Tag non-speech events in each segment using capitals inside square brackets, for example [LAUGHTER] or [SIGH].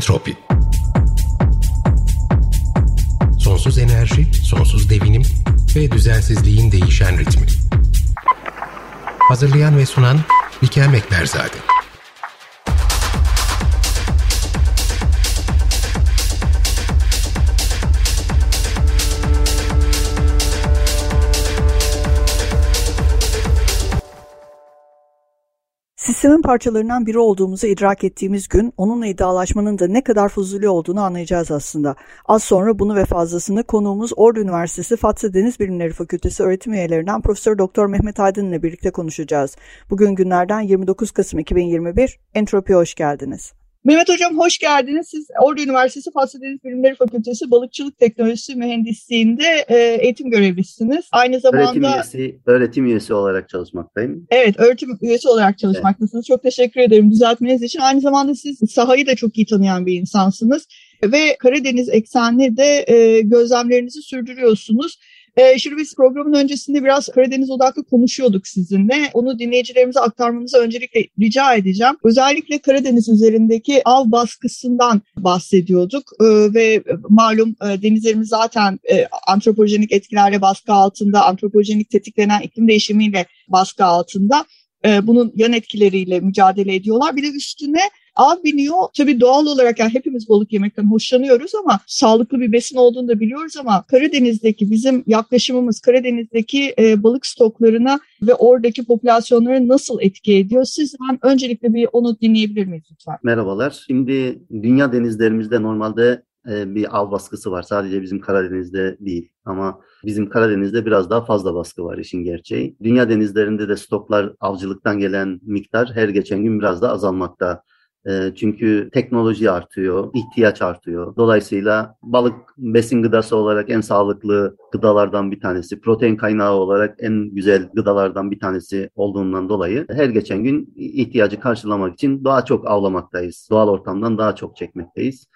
Entropi Sonsuz enerji, sonsuz devinim ve düzensizliğin değişen ritmi. Hazırlayan ve sunan Bikem Ekberzade. Sistemin parçalarından biri olduğumuzu idrak ettiğimiz gün onunla iddialaşmanın da ne kadar fuzuli olduğunu anlayacağız aslında. Az sonra bunu ve fazlasını konuğumuz Ordu Üniversitesi Fatsa Deniz Bilimleri Fakültesi öğretim üyelerinden Profesör Doktor Mehmet Aydın ile birlikte konuşacağız. Bugün günlerden 29 Kasım 2021. Entropi'ye hoş geldiniz. Mehmet Hocam hoş geldiniz. Siz Ordu Üniversitesi Faslı Deniz Bilimleri Fakültesi Balıkçılık Teknolojisi Mühendisliği'nde e, eğitim görevlisiniz. Aynı zamanda öğretim üyesi, öğretim üyesi olarak çalışmaktayım. Evet, öğretim üyesi olarak çalışmaktasınız. Evet. Çok teşekkür ederim düzeltmeniz için. Aynı zamanda siz sahayı da çok iyi tanıyan bir insansınız ve Karadeniz eksenli de e, gözlemlerinizi sürdürüyorsunuz. Ee, şimdi biz programın öncesinde biraz Karadeniz odaklı konuşuyorduk sizinle. Onu dinleyicilerimize aktarmanızı öncelikle rica edeceğim. Özellikle Karadeniz üzerindeki av baskısından bahsediyorduk ee, ve malum e, denizlerimiz zaten e, antropojenik etkilerle baskı altında, antropojenik tetiklenen iklim değişimiyle baskı altında. E, bunun yan etkileriyle mücadele ediyorlar. Bir de üstüne av biniyor. Tabii doğal olarak yani hepimiz balık yemekten hoşlanıyoruz ama sağlıklı bir besin olduğunu da biliyoruz ama Karadeniz'deki bizim yaklaşımımız Karadeniz'deki e, balık stoklarına ve oradaki popülasyonları nasıl etki ediyor? Sizden öncelikle bir onu dinleyebilir miyiz lütfen? Merhabalar. Şimdi dünya denizlerimizde normalde e, bir av baskısı var. Sadece bizim Karadeniz'de değil ama bizim Karadeniz'de biraz daha fazla baskı var işin gerçeği. Dünya denizlerinde de stoklar avcılıktan gelen miktar her geçen gün biraz da azalmakta. E, çünkü teknoloji artıyor, ihtiyaç artıyor. Dolayısıyla balık besin gıdası olarak en sağlıklı gıdalardan bir tanesi, protein kaynağı olarak en güzel gıdalardan bir tanesi olduğundan dolayı her geçen gün ihtiyacı karşılamak için daha çok avlamaktayız. Doğal ortamdan daha çok çekmekteyiz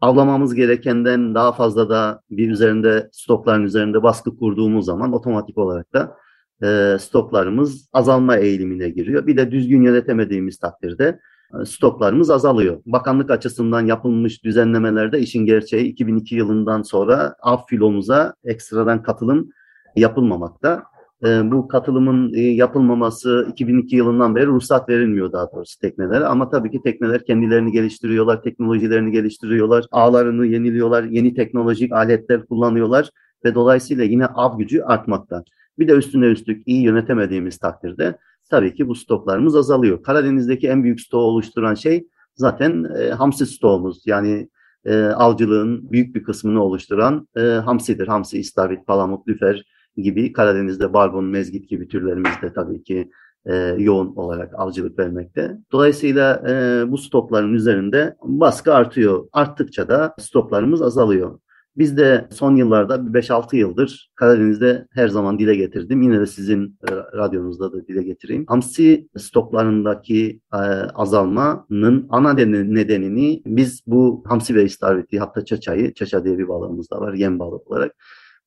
avlamamız gerekenden daha fazla da bir üzerinde stokların üzerinde baskı kurduğumuz zaman otomatik olarak da e, stoklarımız azalma eğilimine giriyor. Bir de düzgün yönetemediğimiz takdirde stoklarımız azalıyor. Bakanlık açısından yapılmış düzenlemelerde işin gerçeği 2002 yılından sonra av filomuza ekstradan katılım yapılmamakta. E, bu katılımın e, yapılmaması 2002 yılından beri ruhsat verilmiyor daha doğrusu teknelere. Ama tabii ki tekneler kendilerini geliştiriyorlar, teknolojilerini geliştiriyorlar, ağlarını yeniliyorlar, yeni teknolojik aletler kullanıyorlar ve dolayısıyla yine av gücü artmakta. Bir de üstüne üstlük iyi yönetemediğimiz takdirde tabii ki bu stoklarımız azalıyor. Karadeniz'deki en büyük stoğu oluşturan şey zaten e, hamsi stoğumuz. Yani e, avcılığın büyük bir kısmını oluşturan e, hamsidir. Hamsi, istavrit, palamut, lüfer gibi Karadeniz'de barbun, mezgit gibi türlerimiz de tabii ki e, yoğun olarak avcılık vermekte. Dolayısıyla e, bu stokların üzerinde baskı artıyor. Arttıkça da stoklarımız azalıyor. Biz de son yıllarda 5-6 yıldır Karadeniz'de her zaman dile getirdim. Yine de sizin e, radyonuzda da dile getireyim. Hamsi stoklarındaki e, azalmanın ana nedenini biz bu hamsi ve istavriti hatta çaçayı, çaça diye bir balığımız da var yem balığı olarak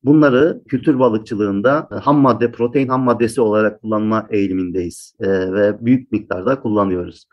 Bunları kültür balıkçılığında ham madde, protein ham maddesi olarak kullanma eğilimindeyiz e, ve büyük miktarda kullanıyoruz.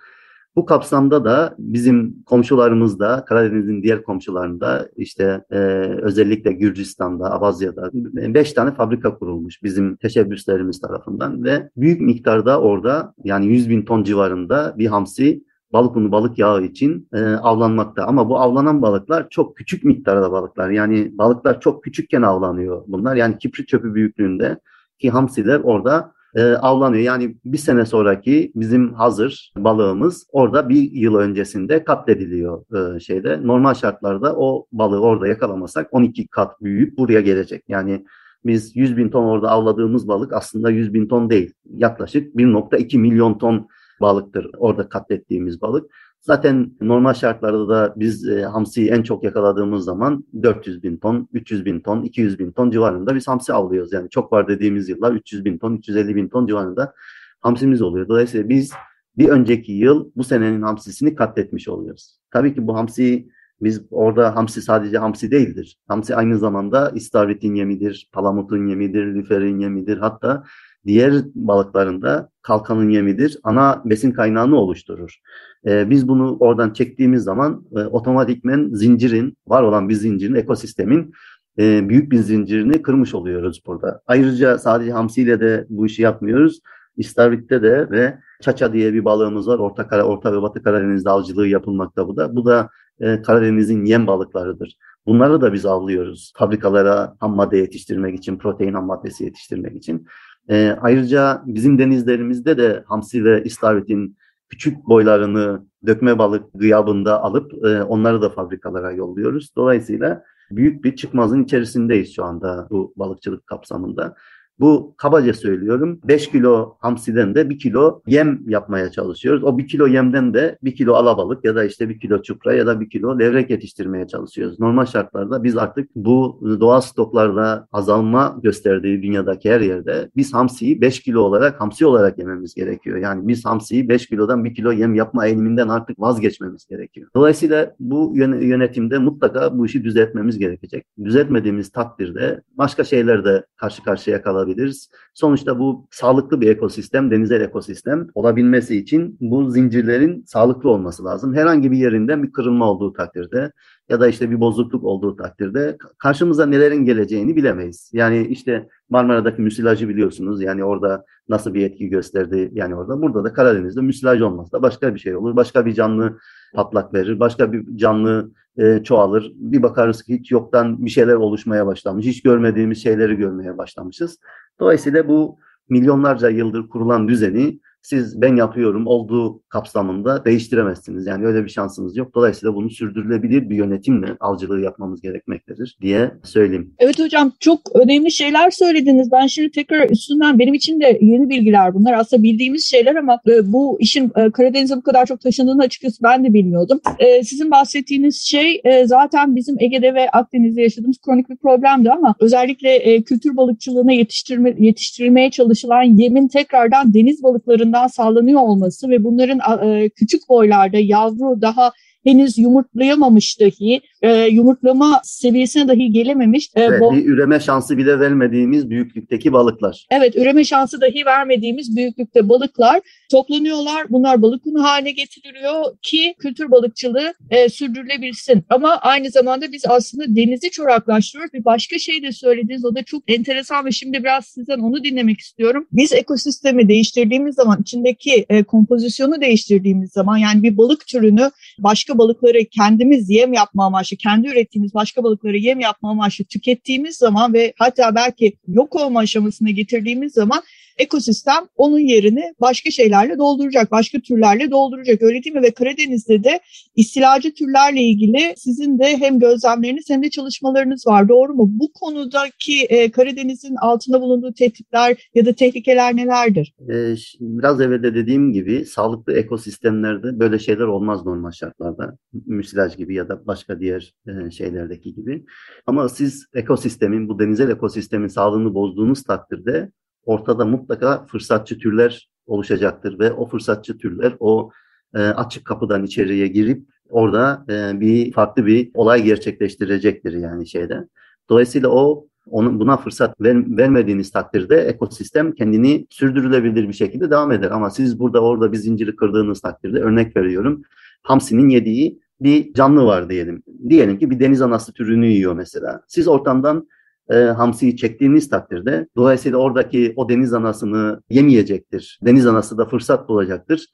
Bu kapsamda da bizim komşularımızda, Karadeniz'in diğer komşularında işte e, özellikle Gürcistan'da, Abazya'da beş tane fabrika kurulmuş bizim teşebbüslerimiz tarafından ve büyük miktarda orada yani 100 bin ton civarında bir hamsi balık unu, balık yağı için e, avlanmakta. Ama bu avlanan balıklar çok küçük miktarda balıklar. Yani balıklar çok küçükken avlanıyor bunlar. Yani kipri çöpü büyüklüğünde ki hamsiler orada e, avlanıyor. Yani bir sene sonraki bizim hazır balığımız orada bir yıl öncesinde katlediliyor e, şeyde. Normal şartlarda o balığı orada yakalamasak 12 kat büyüyüp buraya gelecek. Yani biz 100 bin ton orada avladığımız balık aslında 100 bin ton değil. Yaklaşık 1.2 milyon ton balıktır orada katlettiğimiz balık. Zaten normal şartlarda da biz e, hamsiyi en çok yakaladığımız zaman 400 bin ton, 300 bin ton, 200 bin ton civarında biz hamsi avlıyoruz. Yani çok var dediğimiz yıllar 300 bin ton, 350 bin ton civarında hamsimiz oluyor. Dolayısıyla biz bir önceki yıl bu senenin hamsisini katletmiş oluyoruz. Tabii ki bu hamsi biz orada hamsi sadece hamsi değildir. Hamsi aynı zamanda istavritin yemidir, palamutun yemidir, lüferin yemidir. Hatta diğer balıklarında kalkanın yemidir. Ana besin kaynağını oluşturur. E, biz bunu oradan çektiğimiz zaman e, otomatikmen zincirin, var olan bir zincirin, ekosistemin e, büyük bir zincirini kırmış oluyoruz burada. Ayrıca sadece hamsiyle de bu işi yapmıyoruz. İstavrit'te de ve Çaça diye bir balığımız var. Orta, Kara, Orta ve Batı Karadeniz'de avcılığı yapılmakta bu da. Bu da e, Karadeniz'in yem balıklarıdır. Bunları da biz avlıyoruz. Fabrikalara ham madde yetiştirmek için, protein ham maddesi yetiştirmek için. E, ayrıca bizim denizlerimizde de hamsi ve istavritin küçük boylarını dökme balık gıyabında alıp e, onları da fabrikalara yolluyoruz. Dolayısıyla büyük bir çıkmazın içerisindeyiz şu anda bu balıkçılık kapsamında. Bu kabaca söylüyorum 5 kilo hamsiden de 1 kilo yem yapmaya çalışıyoruz. O 1 kilo yemden de 1 kilo alabalık ya da işte 1 kilo çupra ya da 1 kilo levrek yetiştirmeye çalışıyoruz. Normal şartlarda biz artık bu doğal stoklarda azalma gösterdiği dünyadaki her yerde biz hamsiyi 5 kilo olarak hamsi olarak yememiz gerekiyor. Yani biz hamsiyi 5 kilodan 1 kilo yem yapma eğiliminden artık vazgeçmemiz gerekiyor. Dolayısıyla bu yönetimde mutlaka bu işi düzeltmemiz gerekecek. Düzeltmediğimiz takdirde başka şeyler de karşı karşıya kalabilir alabiliriz. Sonuçta bu sağlıklı bir ekosistem, denizel ekosistem olabilmesi için bu zincirlerin sağlıklı olması lazım. Herhangi bir yerinden bir kırılma olduğu takdirde ya da işte bir bozukluk olduğu takdirde karşımıza nelerin geleceğini bilemeyiz. Yani işte Marmara'daki müsilajı biliyorsunuz. Yani orada nasıl bir etki gösterdi yani orada. Burada da Karadeniz'de müsilaj olmazsa başka bir şey olur. Başka bir canlı patlak verir. Başka bir canlı e, çoğalır. Bir bakarız ki hiç yoktan bir şeyler oluşmaya başlamış. Hiç görmediğimiz şeyleri görmeye başlamışız. Dolayısıyla bu milyonlarca yıldır kurulan düzeni siz ben yapıyorum olduğu kapsamında değiştiremezsiniz. Yani öyle bir şansınız yok. Dolayısıyla bunu sürdürülebilir bir yönetimle avcılığı yapmamız gerekmektedir diye söyleyeyim. Evet hocam çok önemli şeyler söylediniz. Ben şimdi tekrar üstünden benim için de yeni bilgiler bunlar. Aslında bildiğimiz şeyler ama e, bu işin e, Karadeniz'e bu kadar çok taşındığını açıkçası ben de bilmiyordum. E, sizin bahsettiğiniz şey zaten bizim Ege'de ve Akdeniz'de yaşadığımız kronik bir problemdi ama özellikle kültür balıkçılığına yetiştirme, yetiştirilmeye çalışılan yemin tekrardan deniz balıklarından tarafından sağlanıyor olması ve bunların e, küçük boylarda yavru daha henüz yumurtlayamamış dahi, e, yumurtlama seviyesine dahi gelememiş. E, evet, bir üreme şansı bile vermediğimiz büyüklükteki balıklar. Evet, üreme şansı dahi vermediğimiz büyüklükte balıklar toplanıyorlar. Bunlar balık unu haline getiriliyor ki kültür balıkçılığı e, sürdürülebilsin. Ama aynı zamanda biz aslında denizi çoraklaştırıyoruz. Bir başka şey de söylediniz. O da çok enteresan ve şimdi biraz sizden onu dinlemek istiyorum. Biz ekosistemi değiştirdiğimiz zaman, içindeki e, kompozisyonu değiştirdiğimiz zaman yani bir balık türünü başka balıkları kendimiz yem yapma amaçlı, kendi ürettiğimiz başka balıkları yem yapma amaçlı tükettiğimiz zaman ve hatta belki yok olma aşamasına getirdiğimiz zaman ekosistem onun yerini başka şeylerle dolduracak, başka türlerle dolduracak. Öyle değil mi? Ve Karadeniz'de de istilacı türlerle ilgili sizin de hem gözlemleriniz hem de çalışmalarınız var. Doğru mu? Bu konudaki e, Karadeniz'in altında bulunduğu tehditler ya da tehlikeler nelerdir? Ee, biraz evvel de dediğim gibi sağlıklı ekosistemlerde böyle şeyler olmaz normal şartlarda. Müsilaj gibi ya da başka diğer e, şeylerdeki gibi. Ama siz ekosistemin, bu denizel ekosistemin sağlığını bozduğunuz takdirde ortada mutlaka fırsatçı türler oluşacaktır ve o fırsatçı türler o e, açık kapıdan içeriye girip orada e, bir farklı bir olay gerçekleştirecektir yani şeyde. Dolayısıyla o onun buna fırsat ver, vermediğiniz takdirde ekosistem kendini sürdürülebilir bir şekilde devam eder. Ama siz burada orada bir zinciri kırdığınız takdirde örnek veriyorum. Hamsinin yediği bir canlı var diyelim. Diyelim ki bir deniz anası türünü yiyor mesela. Siz ortamdan e, hamsiyi çektiğiniz takdirde dolayısıyla oradaki o deniz anasını yemeyecektir. Deniz anası da fırsat bulacaktır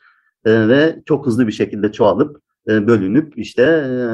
e, ve çok hızlı bir şekilde çoğalıp e, bölünüp işte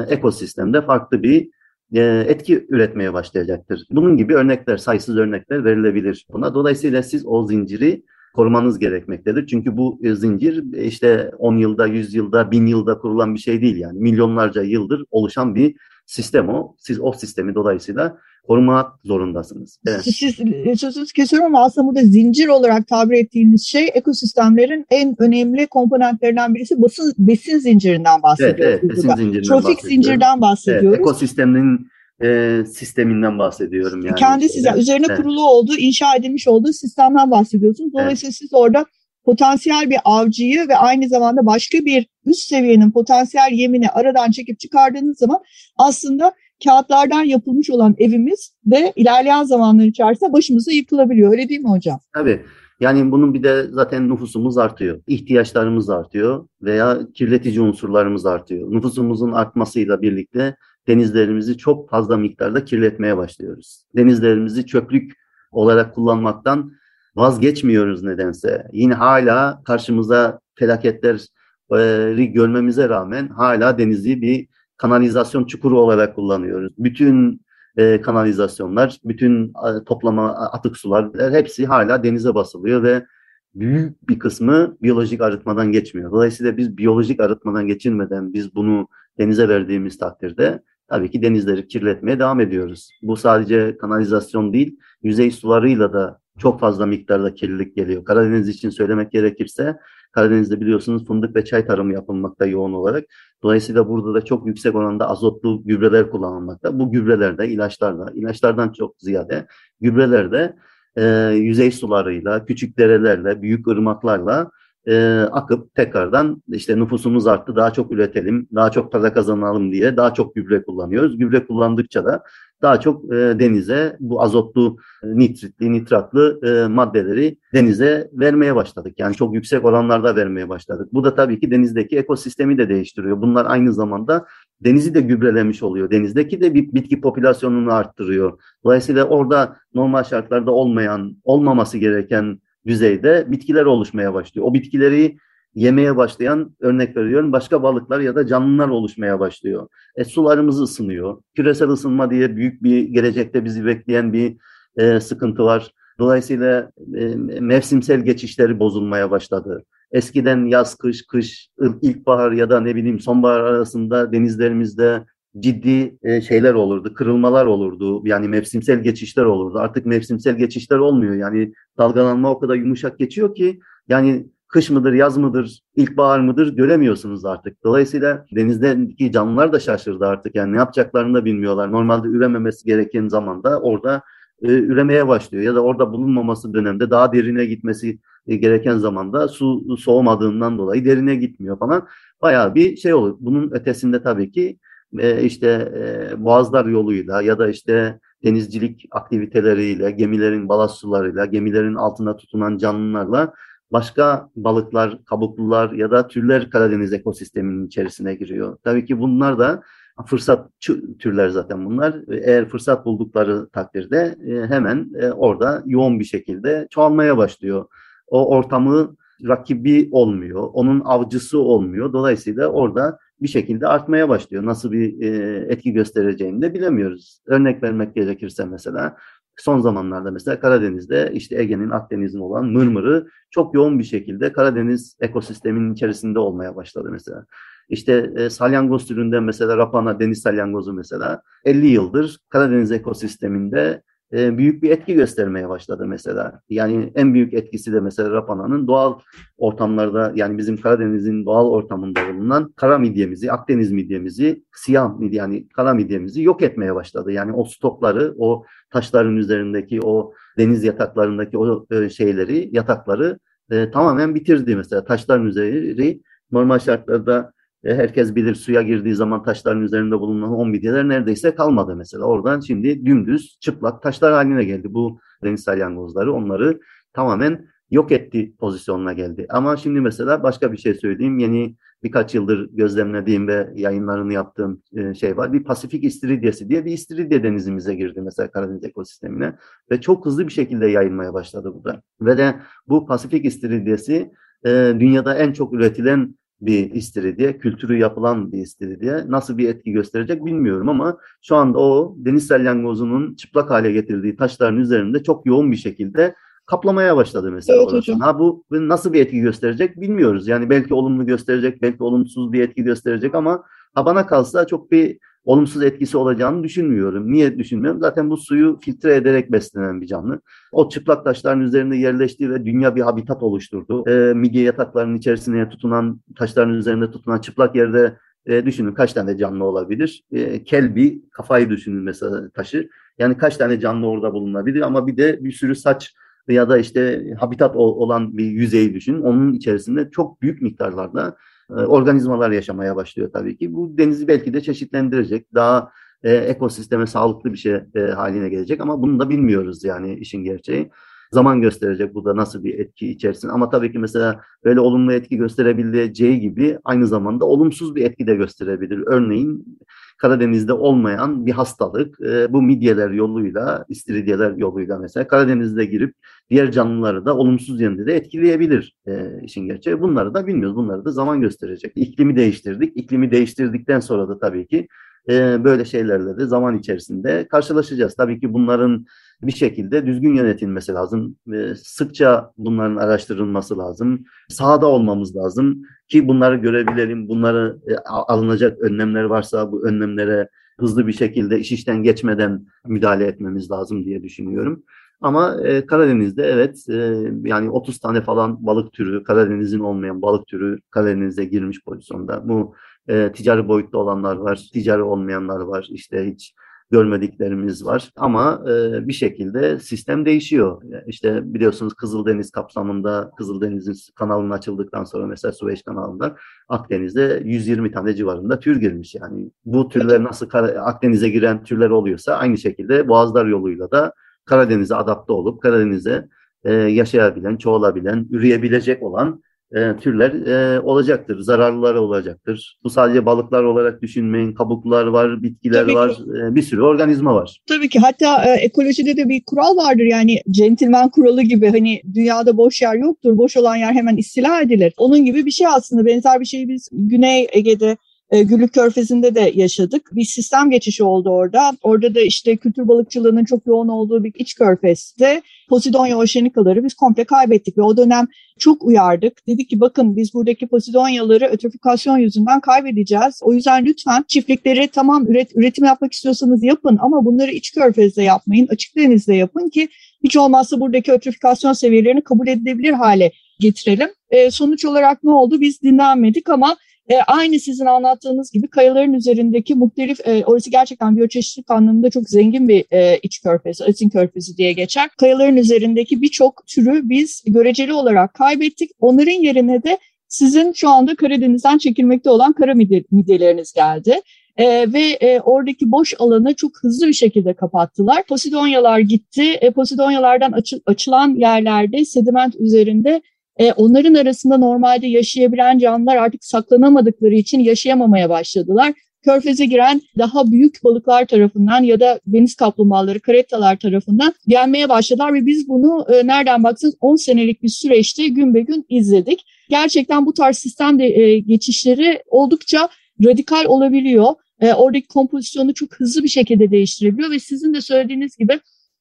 e, ekosistemde farklı bir e, etki üretmeye başlayacaktır. Bunun gibi örnekler, sayısız örnekler verilebilir buna. Dolayısıyla siz o zinciri korumanız gerekmektedir. Çünkü bu e, zincir işte 10 yılda, 100 yılda, 1000 yılda kurulan bir şey değil yani. Milyonlarca yıldır oluşan bir sistem o. Siz o sistemi dolayısıyla korumak zorundasınız. Evet. Siz e, sözünüzü kesiyorum ama aslında burada zincir olarak tabir ettiğiniz şey ekosistemlerin en önemli komponentlerinden birisi besin, besin zincirinden bahsediyoruz. Evet, evet besin zincirinden Trofik zincirden bahsediyoruz. Evet, ekosistemin e, sisteminden bahsediyorum. Yani. Kendi size üzerine evet. kurulu olduğu, inşa edilmiş olduğu sistemden bahsediyorsunuz. Dolayısıyla evet. siz orada potansiyel bir avcıyı ve aynı zamanda başka bir üst seviyenin potansiyel yemini aradan çekip çıkardığınız zaman aslında kağıtlardan yapılmış olan evimiz de ilerleyen zamanlar içerisinde başımıza yıkılabiliyor. Öyle değil mi hocam? Tabii. Yani bunun bir de zaten nüfusumuz artıyor. ihtiyaçlarımız artıyor veya kirletici unsurlarımız artıyor. Nüfusumuzun artmasıyla birlikte denizlerimizi çok fazla miktarda kirletmeye başlıyoruz. Denizlerimizi çöplük olarak kullanmaktan vazgeçmiyoruz nedense. Yine hala karşımıza felaketleri görmemize rağmen hala denizi bir kanalizasyon çukuru olarak kullanıyoruz. Bütün e, kanalizasyonlar, bütün e, toplama atık sular hepsi hala denize basılıyor ve büyük bir kısmı biyolojik arıtmadan geçmiyor. Dolayısıyla biz biyolojik arıtmadan geçirmeden biz bunu denize verdiğimiz takdirde tabii ki denizleri kirletmeye devam ediyoruz. Bu sadece kanalizasyon değil, yüzey sularıyla da çok fazla miktarda kirlilik geliyor. Karadeniz için söylemek gerekirse Karadeniz'de biliyorsunuz fındık ve çay tarımı yapılmakta yoğun olarak. Dolayısıyla burada da çok yüksek oranda azotlu gübreler kullanılmakta. Bu gübrelerde, ilaçlarla, ilaçlardan çok ziyade gübrelerde e, yüzey sularıyla, küçük derelerle, büyük ırmaklarla e, akıp tekrardan işte nüfusumuz arttı, daha çok üretelim, daha çok para kazanalım diye daha çok gübre kullanıyoruz. Gübre kullandıkça da daha çok e, denize bu azotlu, e, nitritli, nitratlı e, maddeleri denize vermeye başladık. Yani çok yüksek oranlarda vermeye başladık. Bu da tabii ki denizdeki ekosistemi de değiştiriyor. Bunlar aynı zamanda denizi de gübrelemiş oluyor. Denizdeki de bitki popülasyonunu arttırıyor. Dolayısıyla orada normal şartlarda olmayan, olmaması gereken düzeyde bitkiler oluşmaya başlıyor. O bitkileri yemeye başlayan örnek veriyorum başka balıklar ya da canlılar oluşmaya başlıyor. E, sularımız ısınıyor. Küresel ısınma diye büyük bir gelecekte bizi bekleyen bir e, sıkıntı var. Dolayısıyla e, mevsimsel geçişleri bozulmaya başladı. Eskiden yaz, kış, kış, ilkbahar ya da ne bileyim sonbahar arasında denizlerimizde ciddi e, şeyler olurdu, kırılmalar olurdu. Yani mevsimsel geçişler olurdu. Artık mevsimsel geçişler olmuyor. Yani dalgalanma o kadar yumuşak geçiyor ki yani kış mıdır, yaz mıdır, ilkbahar mıdır göremiyorsunuz artık. Dolayısıyla denizdeki canlılar da şaşırdı artık. Yani ne yapacaklarını da bilmiyorlar. Normalde ürememesi gereken zamanda orada e, üremeye başlıyor. Ya da orada bulunmaması dönemde daha derine gitmesi e, gereken zamanda su soğumadığından dolayı derine gitmiyor falan. Bayağı bir şey oluyor. Bunun ötesinde tabii ki e, işte e, boğazlar yoluyla ya da işte denizcilik aktiviteleriyle, gemilerin balast sularıyla, gemilerin altında tutunan canlılarla başka balıklar, kabuklular ya da türler Karadeniz ekosisteminin içerisine giriyor. Tabii ki bunlar da fırsat türler zaten bunlar. Eğer fırsat buldukları takdirde e, hemen e, orada yoğun bir şekilde çoğalmaya başlıyor. O ortamı rakibi olmuyor, onun avcısı olmuyor. Dolayısıyla orada bir şekilde artmaya başlıyor. Nasıl bir e, etki göstereceğini de bilemiyoruz. Örnek vermek gerekirse mesela son zamanlarda mesela Karadeniz'de işte Ege'nin Akdeniz'in olan mırmırı çok yoğun bir şekilde Karadeniz ekosisteminin içerisinde olmaya başladı mesela. İşte e, salyangoz türünden mesela rapana, deniz salyangozu mesela 50 yıldır Karadeniz ekosisteminde e, büyük bir etki göstermeye başladı mesela. Yani en büyük etkisi de mesela rapananın doğal ortamlarda yani bizim Karadeniz'in doğal ortamında bulunan kara midyemizi, Akdeniz midyemizi, siyah midye yani kara midyemizi yok etmeye başladı. Yani o stokları, o taşların üzerindeki o deniz yataklarındaki o e, şeyleri, yatakları e, tamamen bitirdi mesela. Taşların üzeri normal şartlarda e, herkes bilir suya girdiği zaman taşların üzerinde bulunan on midyeler neredeyse kalmadı mesela. Oradan şimdi dümdüz çıplak taşlar haline geldi. Bu deniz salyangozları onları tamamen yok etti pozisyonuna geldi. Ama şimdi mesela başka bir şey söyleyeyim. Yeni birkaç yıldır gözlemlediğim ve yayınlarını yaptığım e, şey var. Bir Pasifik istiridyesi diye bir istiridye denizimize girdi mesela Karadeniz ekosistemine ve çok hızlı bir şekilde yayılmaya başladı burada. Ve de bu Pasifik istiridyesi e, dünyada en çok üretilen bir istiridye, kültürü yapılan bir istiridye nasıl bir etki gösterecek bilmiyorum ama şu anda o deniz salyangozunun çıplak hale getirdiği taşların üzerinde çok yoğun bir şekilde kaplamaya başladı mesela. Evet hocam. Ha bu nasıl bir etki gösterecek bilmiyoruz. Yani belki olumlu gösterecek, belki olumsuz bir etki gösterecek ama ha bana kalsa çok bir olumsuz etkisi olacağını düşünmüyorum. Niye düşünmüyorum? Zaten bu suyu filtre ederek beslenen bir canlı. O çıplak taşların üzerinde yerleşti ve dünya bir habitat oluşturdu. E, midye yataklarının içerisine tutunan, taşların üzerinde tutunan çıplak yerde e, düşünün kaç tane canlı olabilir? E, kelbi, kafayı düşünün mesela taşı. Yani kaç tane canlı orada bulunabilir ama bir de bir sürü saç ya da işte habitat olan bir yüzeyi düşün. Onun içerisinde çok büyük miktarlarda organizmalar yaşamaya başlıyor tabii ki. Bu denizi belki de çeşitlendirecek, daha e, ekosisteme sağlıklı bir şey e, haline gelecek ama bunu da bilmiyoruz yani işin gerçeği. Zaman gösterecek bu nasıl bir etki içersin. Ama tabii ki mesela böyle olumlu etki gösterebileceği gibi aynı zamanda olumsuz bir etki de gösterebilir. Örneğin Karadeniz'de olmayan bir hastalık e, bu midyeler yoluyla, istiridyeler yoluyla mesela Karadeniz'de girip diğer canlıları da olumsuz yönde de etkileyebilir e, işin gerçeği. Bunları da bilmiyoruz. Bunları da zaman gösterecek. İklimi değiştirdik. İklimi değiştirdikten sonra da tabii ki e, böyle şeylerle de zaman içerisinde karşılaşacağız. Tabii ki bunların bir şekilde düzgün yönetilmesi lazım. Sıkça bunların araştırılması lazım. Sahada olmamız lazım ki bunları görebilelim. Bunları e, alınacak önlemler varsa bu önlemlere hızlı bir şekilde iş işten geçmeden müdahale etmemiz lazım diye düşünüyorum. Ama e, Karadeniz'de evet e, yani 30 tane falan balık türü, Karadeniz'in olmayan balık türü Karadeniz'e girmiş pozisyonda. Bu e, ticari boyutta olanlar var, ticari olmayanlar var. İşte hiç görmediklerimiz var. Ama e, bir şekilde sistem değişiyor. İşte biliyorsunuz Kızıldeniz kapsamında Kızıldeniz'in kanalının açıldıktan sonra mesela Süveyş kanalında Akdeniz'de 120 tane civarında tür girmiş. Yani bu türler nasıl Akdeniz'e giren türler oluyorsa aynı şekilde Boğazlar yoluyla da Karadeniz'e adapte olup Karadeniz'e e, yaşayabilen, çoğalabilen, üreyebilecek olan e, türler e, olacaktır. Zararlıları olacaktır. Bu sadece balıklar olarak düşünmeyin. Kabuklar var, bitkiler Tabii var, e, bir sürü organizma var. Tabii ki hatta e, ekolojide de bir kural vardır yani centilmen kuralı gibi hani dünyada boş yer yoktur. Boş olan yer hemen istila edilir. Onun gibi bir şey aslında benzer bir şeyi biz Güney Ege'de Güllük Körfezi'nde de yaşadık. Bir sistem geçişi oldu orada. Orada da işte kültür balıkçılığının çok yoğun olduğu bir iç körfezde Posidonya oşenikaları biz komple kaybettik ve o dönem çok uyardık. Dedik ki bakın biz buradaki Posidonyaları ötrofikasyon yüzünden kaybedeceğiz. O yüzden lütfen çiftlikleri tamam üret, üretim yapmak istiyorsanız yapın ama bunları iç körfezde yapmayın, açık denizde yapın ki hiç olmazsa buradaki ötrofikasyon seviyelerini kabul edilebilir hale getirelim. E, sonuç olarak ne oldu? Biz dinlenmedik ama e, aynı sizin anlattığınız gibi kayaların üzerindeki muhtelif, e, orası gerçekten biyoçeşitlilik anlamında çok zengin bir e, iç körfez, Asin körfezi diye geçer. Kayaların üzerindeki birçok türü biz göreceli olarak kaybettik. Onların yerine de sizin şu anda Karadeniz'den çekilmekte olan kara midyeleriniz geldi. Ee, ve e, oradaki boş alanı çok hızlı bir şekilde kapattılar. Posidonyalar gitti. E, Posidonyalardan açı, açılan yerlerde sediment üzerinde e, onların arasında normalde yaşayabilen canlılar artık saklanamadıkları için yaşayamamaya başladılar. Körfeze giren daha büyük balıklar tarafından ya da deniz kaplumbağaları, karetalar tarafından gelmeye başladılar ve biz bunu e, nereden baksanız 10 senelik bir süreçte gün be gün izledik. Gerçekten bu tarz sistem de, e, geçişleri oldukça radikal olabiliyor. E, oradaki kompozisyonu çok hızlı bir şekilde değiştirebiliyor ve sizin de söylediğiniz gibi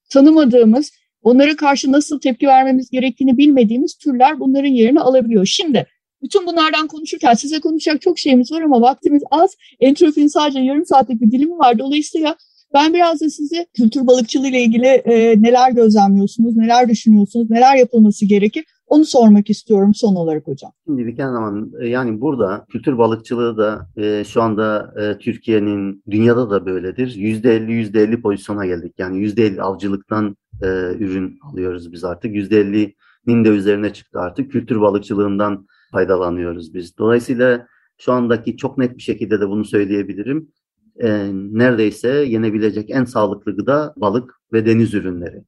tanımadığımız onlara karşı nasıl tepki vermemiz gerektiğini bilmediğimiz türler bunların yerini alabiliyor. Şimdi bütün bunlardan konuşurken size konuşacak çok şeyimiz var ama vaktimiz az. Entrofinin sadece yarım saatlik bir dilimi var. Dolayısıyla ben biraz da size kültür balıkçılığı ile ilgili e, neler gözlemliyorsunuz, neler düşünüyorsunuz, neler yapılması gerekir onu sormak istiyorum son olarak hocam. Şimdi bir zaman e, yani burada kültür balıkçılığı da e, şu anda e, Türkiye'nin dünyada da böyledir. %50 %50 pozisyona geldik. Yani %50 avcılıktan e, ürün alıyoruz biz artık. %50'nin de üzerine çıktı artık. Kültür balıkçılığından faydalanıyoruz biz. Dolayısıyla şu andaki çok net bir şekilde de bunu söyleyebilirim. E, neredeyse yenebilecek en sağlıklı gıda balık ve deniz ürünleri.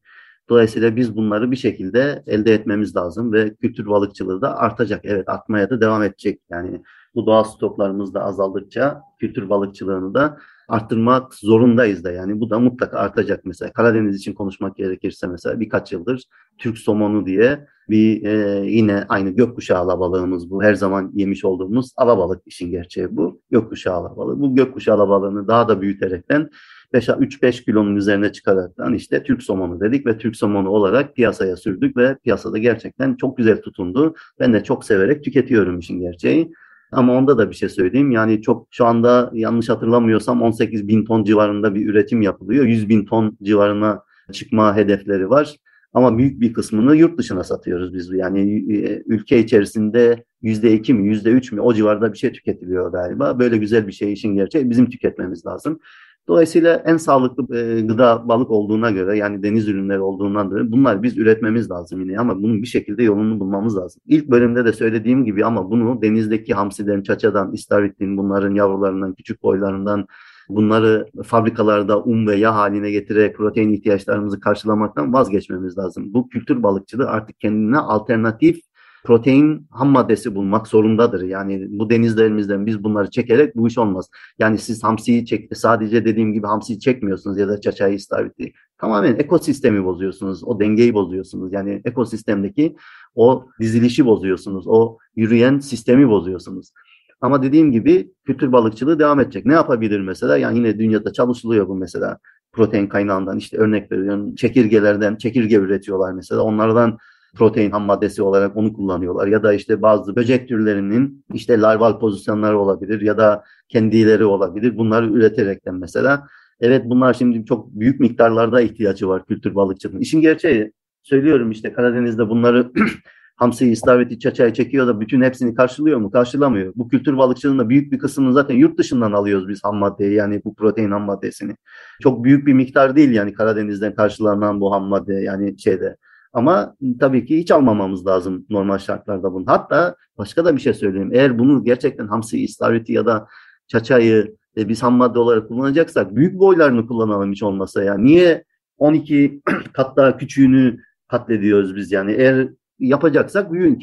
Dolayısıyla biz bunları bir şekilde elde etmemiz lazım ve kültür balıkçılığı da artacak. Evet artmaya da devam edecek. Yani bu doğal stoklarımız da azaldıkça kültür balıkçılığını da arttırmak zorundayız da yani bu da mutlaka artacak mesela. Karadeniz için konuşmak gerekirse mesela birkaç yıldır Türk somonu diye bir e, yine aynı gökkuşağı alabalığımız bu. Her zaman yemiş olduğumuz alabalık işin gerçeği bu. Gökkuşağı alabalığı. Bu gökkuşağı alabalığını daha da büyüterekten 3-5 kilonun üzerine çıkaraktan işte Türk somonu dedik ve Türk somonu olarak piyasaya sürdük ve piyasada gerçekten çok güzel tutundu. Ben de çok severek tüketiyorum işin gerçeği. Ama onda da bir şey söyleyeyim. Yani çok şu anda yanlış hatırlamıyorsam 18 bin ton civarında bir üretim yapılıyor. 100 bin ton civarına çıkma hedefleri var. Ama büyük bir kısmını yurt dışına satıyoruz biz. Yani e, ülke içerisinde yüzde iki mi, yüzde üç mü o civarda bir şey tüketiliyor galiba. Böyle güzel bir şey işin gerçeği bizim tüketmemiz lazım. Dolayısıyla en sağlıklı e, gıda balık olduğuna göre yani deniz ürünleri olduğundan dolayı bunlar biz üretmemiz lazım yine ama bunun bir şekilde yolunu bulmamız lazım. İlk bölümde de söylediğim gibi ama bunu denizdeki hamsiden, çaçadan, istavritin bunların yavrularından, küçük boylarından bunları fabrikalarda un ve yağ haline getirerek protein ihtiyaçlarımızı karşılamaktan vazgeçmemiz lazım. Bu kültür balıkçılığı artık kendine alternatif protein ham maddesi bulmak zorundadır. Yani bu denizlerimizden biz bunları çekerek bu iş olmaz. Yani siz hamsiyi çek, sadece dediğim gibi hamsiyi çekmiyorsunuz ya da çaçayı istavrit'i. Tamamen ekosistemi bozuyorsunuz. O dengeyi bozuyorsunuz. Yani ekosistemdeki o dizilişi bozuyorsunuz. O yürüyen sistemi bozuyorsunuz. Ama dediğim gibi kültür balıkçılığı devam edecek. Ne yapabilir mesela? Yani yine dünyada çalışılıyor bu mesela protein kaynağından işte örnek veriyorum çekirgelerden çekirge üretiyorlar mesela onlardan protein ham maddesi olarak onu kullanıyorlar. Ya da işte bazı böcek türlerinin işte larval pozisyonları olabilir ya da kendileri olabilir. Bunları üreterekten mesela. Evet bunlar şimdi çok büyük miktarlarda ihtiyacı var kültür balıkçılığının. İşin gerçeği söylüyorum işte Karadeniz'de bunları [CLEARS THROAT] hamsiyi, istavriti, çaçayı çekiyor da bütün hepsini karşılıyor mu? Karşılamıyor. Bu kültür balıkçılığında büyük bir kısmını zaten yurt dışından alıyoruz biz ham maddeyi yani bu protein ham maddesini. Çok büyük bir miktar değil yani Karadeniz'den karşılanan bu ham madde yani şeyde ama tabii ki hiç almamamız lazım normal şartlarda bunu. Hatta başka da bir şey söyleyeyim. Eğer bunu gerçekten hamsi, istavriti ya da çaçayı e, biz ham madde olarak kullanacaksak büyük boylarını kullanalım hiç olmasa ya. Niye 12 [CLEARS THROAT] kat daha küçüğünü katlediyoruz biz yani. Eğer yapacaksak büyüğün.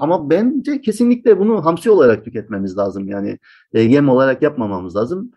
Ama bence kesinlikle bunu hamsi olarak tüketmemiz lazım. Yani e, yem olarak yapmamamız lazım.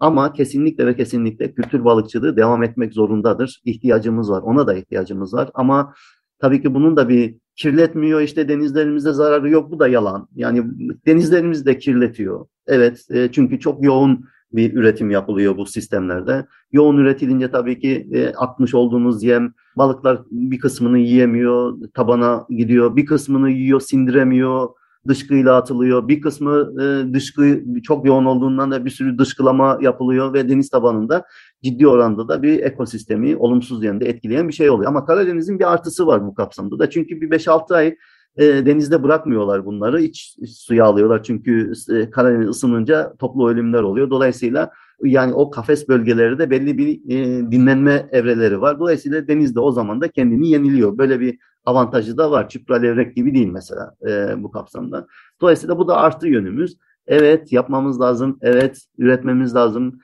Ama kesinlikle ve kesinlikle kültür balıkçılığı devam etmek zorundadır. İhtiyacımız var. Ona da ihtiyacımız var. Ama tabii ki bunun da bir kirletmiyor işte denizlerimizde zararı yok. Bu da yalan. Yani denizlerimizi de kirletiyor. Evet e, çünkü çok yoğun bir üretim yapılıyor bu sistemlerde. Yoğun üretilince tabii ki e, atmış olduğumuz yem balıklar bir kısmını yiyemiyor, tabana gidiyor. Bir kısmını yiyor, sindiremiyor dışkıyla atılıyor. Bir kısmı e, dışkı çok yoğun olduğundan da bir sürü dışkılama yapılıyor ve deniz tabanında ciddi oranda da bir ekosistemi olumsuz yönde etkileyen bir şey oluyor. Ama Karadeniz'in bir artısı var bu kapsamda da. Çünkü bir 5-6 ay e, denizde bırakmıyorlar bunları. İç, iç suya alıyorlar çünkü e, Karadeniz ısınınca toplu ölümler oluyor. Dolayısıyla yani o kafes bölgeleri de belli bir e, dinlenme evreleri var. Dolayısıyla denizde o zaman da kendini yeniliyor. Böyle bir avantajı da var. Çupra levrek gibi değil mesela e, bu kapsamda. Dolayısıyla bu da artı yönümüz. Evet yapmamız lazım. Evet üretmemiz lazım.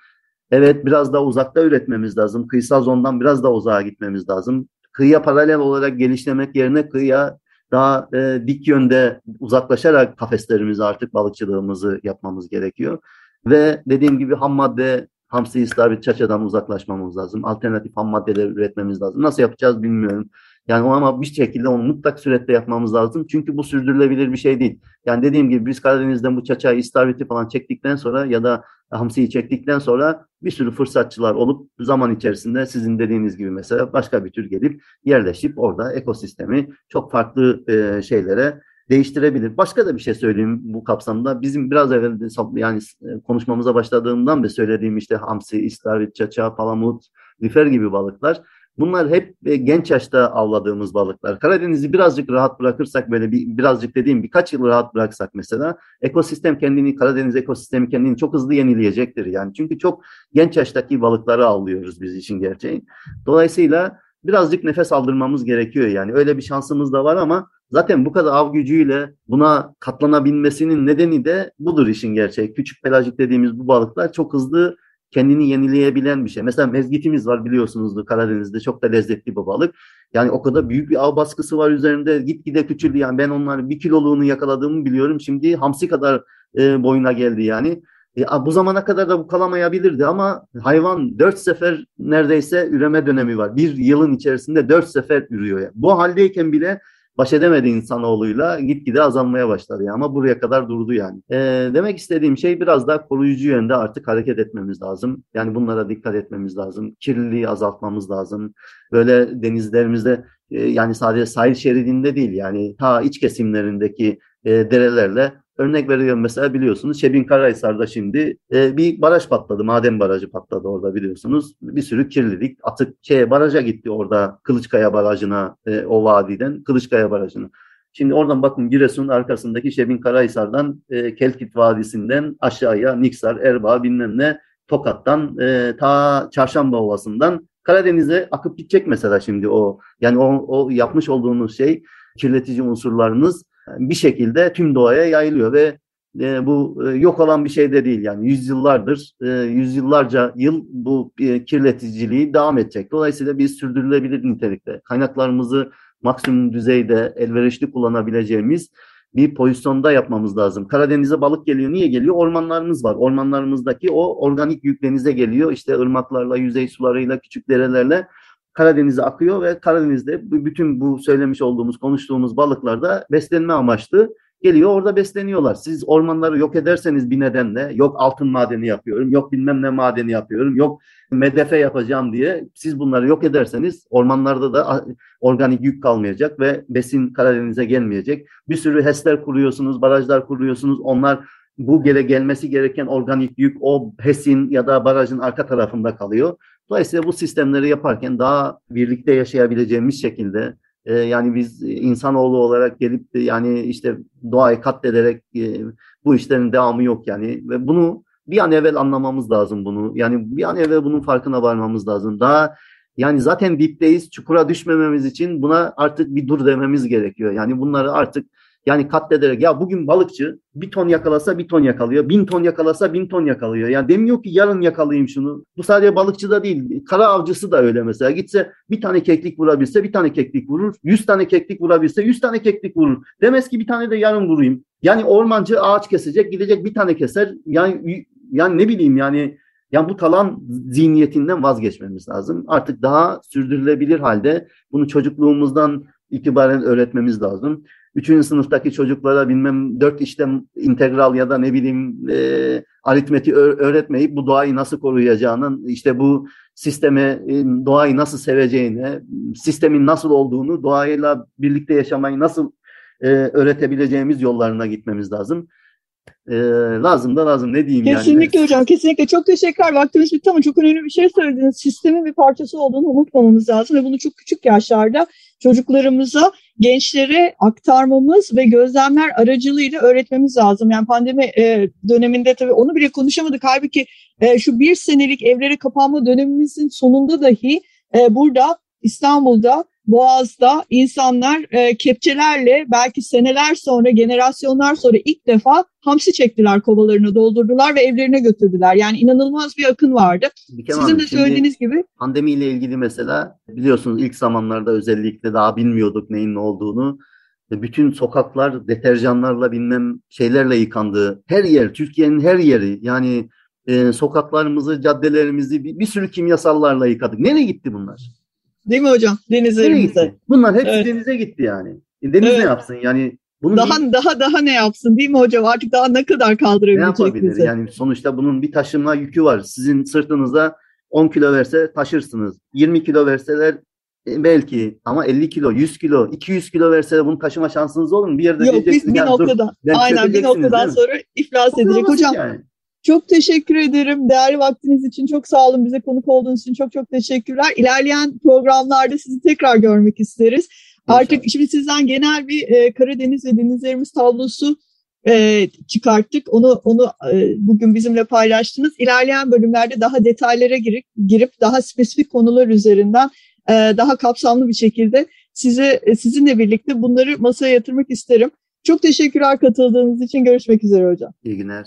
Evet biraz daha uzakta üretmemiz lazım. Kıyısal zondan biraz daha uzağa gitmemiz lazım. Kıyıya paralel olarak geliştirmek yerine kıyıya daha e, dik yönde uzaklaşarak kafeslerimizi artık balıkçılığımızı yapmamız gerekiyor. Ve dediğim gibi ham madde hamsi istavrit çaçadan uzaklaşmamız lazım. Alternatif ham maddeler üretmemiz lazım. Nasıl yapacağız bilmiyorum. Yani ama bir şekilde onu mutlak surette yapmamız lazım. Çünkü bu sürdürülebilir bir şey değil. Yani dediğim gibi biz Karadeniz'den bu çaçayı, istavriti falan çektikten sonra ya da hamsiyi çektikten sonra bir sürü fırsatçılar olup zaman içerisinde sizin dediğiniz gibi mesela başka bir tür gelip yerleşip orada ekosistemi çok farklı e, şeylere değiştirebilir. Başka da bir şey söyleyeyim bu kapsamda. Bizim biraz evvel yani e, konuşmamıza başladığımdan beri söylediğim işte hamsi, istavrit, çaça, palamut, lifer gibi balıklar Bunlar hep e, genç yaşta avladığımız balıklar. Karadeniz'i birazcık rahat bırakırsak böyle bir birazcık dediğim birkaç yıl rahat bıraksak mesela ekosistem kendini Karadeniz ekosistemi kendini çok hızlı yenileyecektir yani. Çünkü çok genç yaştaki balıkları avlıyoruz biz için gerçeği. Dolayısıyla birazcık nefes aldırmamız gerekiyor yani. Öyle bir şansımız da var ama zaten bu kadar av gücüyle buna katlanabilmesinin nedeni de budur işin gerçeği. Küçük pelajik dediğimiz bu balıklar çok hızlı kendini yenileyebilen bir şey. Mesela mezgitimiz var biliyorsunuzdur Karadeniz'de çok da lezzetli bir balık. Yani o kadar büyük bir av baskısı var üzerinde gitgide küçüldü. Yani ben onların bir kiloluğunu yakaladığımı biliyorum. Şimdi hamsi kadar e, boyuna geldi yani. E, bu zamana kadar da bu kalamayabilirdi ama hayvan dört sefer neredeyse üreme dönemi var. Bir yılın içerisinde dört sefer ürüyor. Yani. Bu haldeyken bile baş edemedi insanoğluyla gitgide azalmaya başladı yani. ama buraya kadar durdu yani. E, demek istediğim şey biraz daha koruyucu yönde artık hareket etmemiz lazım. Yani bunlara dikkat etmemiz lazım. Kirliliği azaltmamız lazım. Böyle denizlerimizde e, yani sadece sahil şeridinde değil yani ta iç kesimlerindeki e, derelerle Örnek veriyorum mesela biliyorsunuz Şebin Karahisar'da şimdi e, bir baraj patladı. Maden barajı patladı orada biliyorsunuz. Bir sürü kirlilik atık şeye baraja gitti orada Kılıçkaya Barajı'na e, o vadiden Kılıçkaya Barajı'na. Şimdi oradan bakın Giresun'un arkasındaki Şebin Karahisar'dan e, Kelkit Vadisi'nden aşağıya Niksar, Erbaa bilmem ne Tokat'tan e, ta Çarşamba Ovası'ndan Karadeniz'e akıp gidecek mesela şimdi o. Yani o, o yapmış olduğunuz şey kirletici unsurlarınız bir şekilde tüm doğaya yayılıyor ve e, bu e, yok olan bir şey de değil. Yani yüzyıllardır, e, yüzyıllarca yıl bu e, kirleticiliği devam edecek. Dolayısıyla biz sürdürülebilir nitelikte kaynaklarımızı maksimum düzeyde elverişli kullanabileceğimiz bir pozisyonda yapmamız lazım. Karadeniz'e balık geliyor. Niye geliyor? Ormanlarımız var. Ormanlarımızdaki o organik yük denize geliyor. İşte ırmaklarla, yüzey sularıyla, küçük derelerle Karadeniz'e akıyor ve Karadeniz'de bütün bu söylemiş olduğumuz, konuştuğumuz balıklar da beslenme amaçlı geliyor orada besleniyorlar. Siz ormanları yok ederseniz bir nedenle yok altın madeni yapıyorum, yok bilmem ne madeni yapıyorum, yok medefe yapacağım diye siz bunları yok ederseniz ormanlarda da organik yük kalmayacak ve besin Karadeniz'e gelmeyecek. Bir sürü HES'ler kuruyorsunuz, barajlar kuruyorsunuz. Onlar bu gele gelmesi gereken organik yük o HES'in ya da barajın arka tarafında kalıyor. Dolayısıyla bu sistemleri yaparken daha birlikte yaşayabileceğimiz şekilde e, yani biz insanoğlu olarak gelip yani işte doğayı katlederek e, bu işlerin devamı yok yani ve bunu bir an evvel anlamamız lazım bunu. Yani bir an evvel bunun farkına varmamız lazım. Daha yani zaten dipteyiz. Çukura düşmememiz için buna artık bir dur dememiz gerekiyor. Yani bunları artık yani katlederek ya bugün balıkçı bir ton yakalasa bir ton yakalıyor. Bin ton yakalasa bin ton yakalıyor. Yani demiyor ki yarın yakalayayım şunu. Bu sadece balıkçı da değil. Kara avcısı da öyle mesela. Gitse bir tane keklik vurabilse bir tane keklik vurur. Yüz tane keklik vurabilse yüz tane keklik vurur. Demez ki bir tane de yarın vurayım. Yani ormancı ağaç kesecek gidecek bir tane keser. Yani yani ne bileyim yani yani bu talan zihniyetinden vazgeçmemiz lazım. Artık daha sürdürülebilir halde bunu çocukluğumuzdan itibaren öğretmemiz lazım. Üçüncü sınıftaki çocuklara bilmem dört işlem integral ya da ne bileyim e, aritmeti öğretmeyip bu doğayı nasıl koruyacağının işte bu sisteme e, doğayı nasıl seveceğini, sistemin nasıl olduğunu, doğayla birlikte yaşamayı nasıl e, öğretebileceğimiz yollarına gitmemiz lazım. E, lazım da lazım ne diyeyim kesinlikle yani. Kesinlikle hocam kesinlikle çok teşekkürler. Vaktimiz bitti ama çok önemli bir şey söylediniz. Sistemin bir parçası olduğunu unutmamamız lazım ve bunu çok küçük yaşlarda çocuklarımıza, gençlere aktarmamız ve gözlemler aracılığıyla öğretmemiz lazım. Yani pandemi e, döneminde tabii onu bile konuşamadık. Halbuki e, şu bir senelik evlere kapanma dönemimizin sonunda dahi e, burada İstanbul'da Boğaz'da insanlar e, kepçelerle belki seneler sonra, generasyonlar sonra ilk defa hamsi çektiler kovalarını doldurdular ve evlerine götürdüler. Yani inanılmaz bir akın vardı. Sizin Hanım, de söylediğiniz gibi. Pandemiyle ilgili mesela biliyorsunuz ilk zamanlarda özellikle daha bilmiyorduk neyin ne olduğunu. Bütün sokaklar deterjanlarla bilmem şeylerle yıkandı. Her yer, Türkiye'nin her yeri yani e, sokaklarımızı, caddelerimizi bir, bir sürü kimyasallarla yıkadık. Nereye gitti bunlar? Değil mi hocam? Denizlerimize. Bunlar hepsi evet. denize gitti yani. E, deniz evet. ne yapsın? Yani bunu daha bir, daha daha ne yapsın değil mi hocam? Artık daha ne kadar kaldırabilecek ne yapabilir? Bize? Yani sonuçta bunun bir taşıma yükü var. Sizin sırtınızda 10 kilo verse taşırsınız. 20 kilo verseler e, belki ama 50 kilo, 100 kilo, 200 kilo verseler bunu taşıma şansınız olur mu? Bir yerde Yok biz bir noktadan. Dur, aynen bir noktadan sonra iflas edecek. Hocam yani. Çok teşekkür ederim. Değerli vaktiniz için çok sağ olun. Bize konuk olduğunuz için çok çok teşekkürler. İlerleyen programlarda sizi tekrar görmek isteriz. Artık şimdi sizden genel bir e, Karadeniz ve denizlerimiz tablosu e, çıkarttık. Onu onu e, bugün bizimle paylaştınız. İlerleyen bölümlerde daha detaylara girip, girip daha spesifik konular üzerinden e, daha kapsamlı bir şekilde size e, sizinle birlikte bunları masaya yatırmak isterim. Çok teşekkürler katıldığınız için. Görüşmek üzere hocam. İyi günler.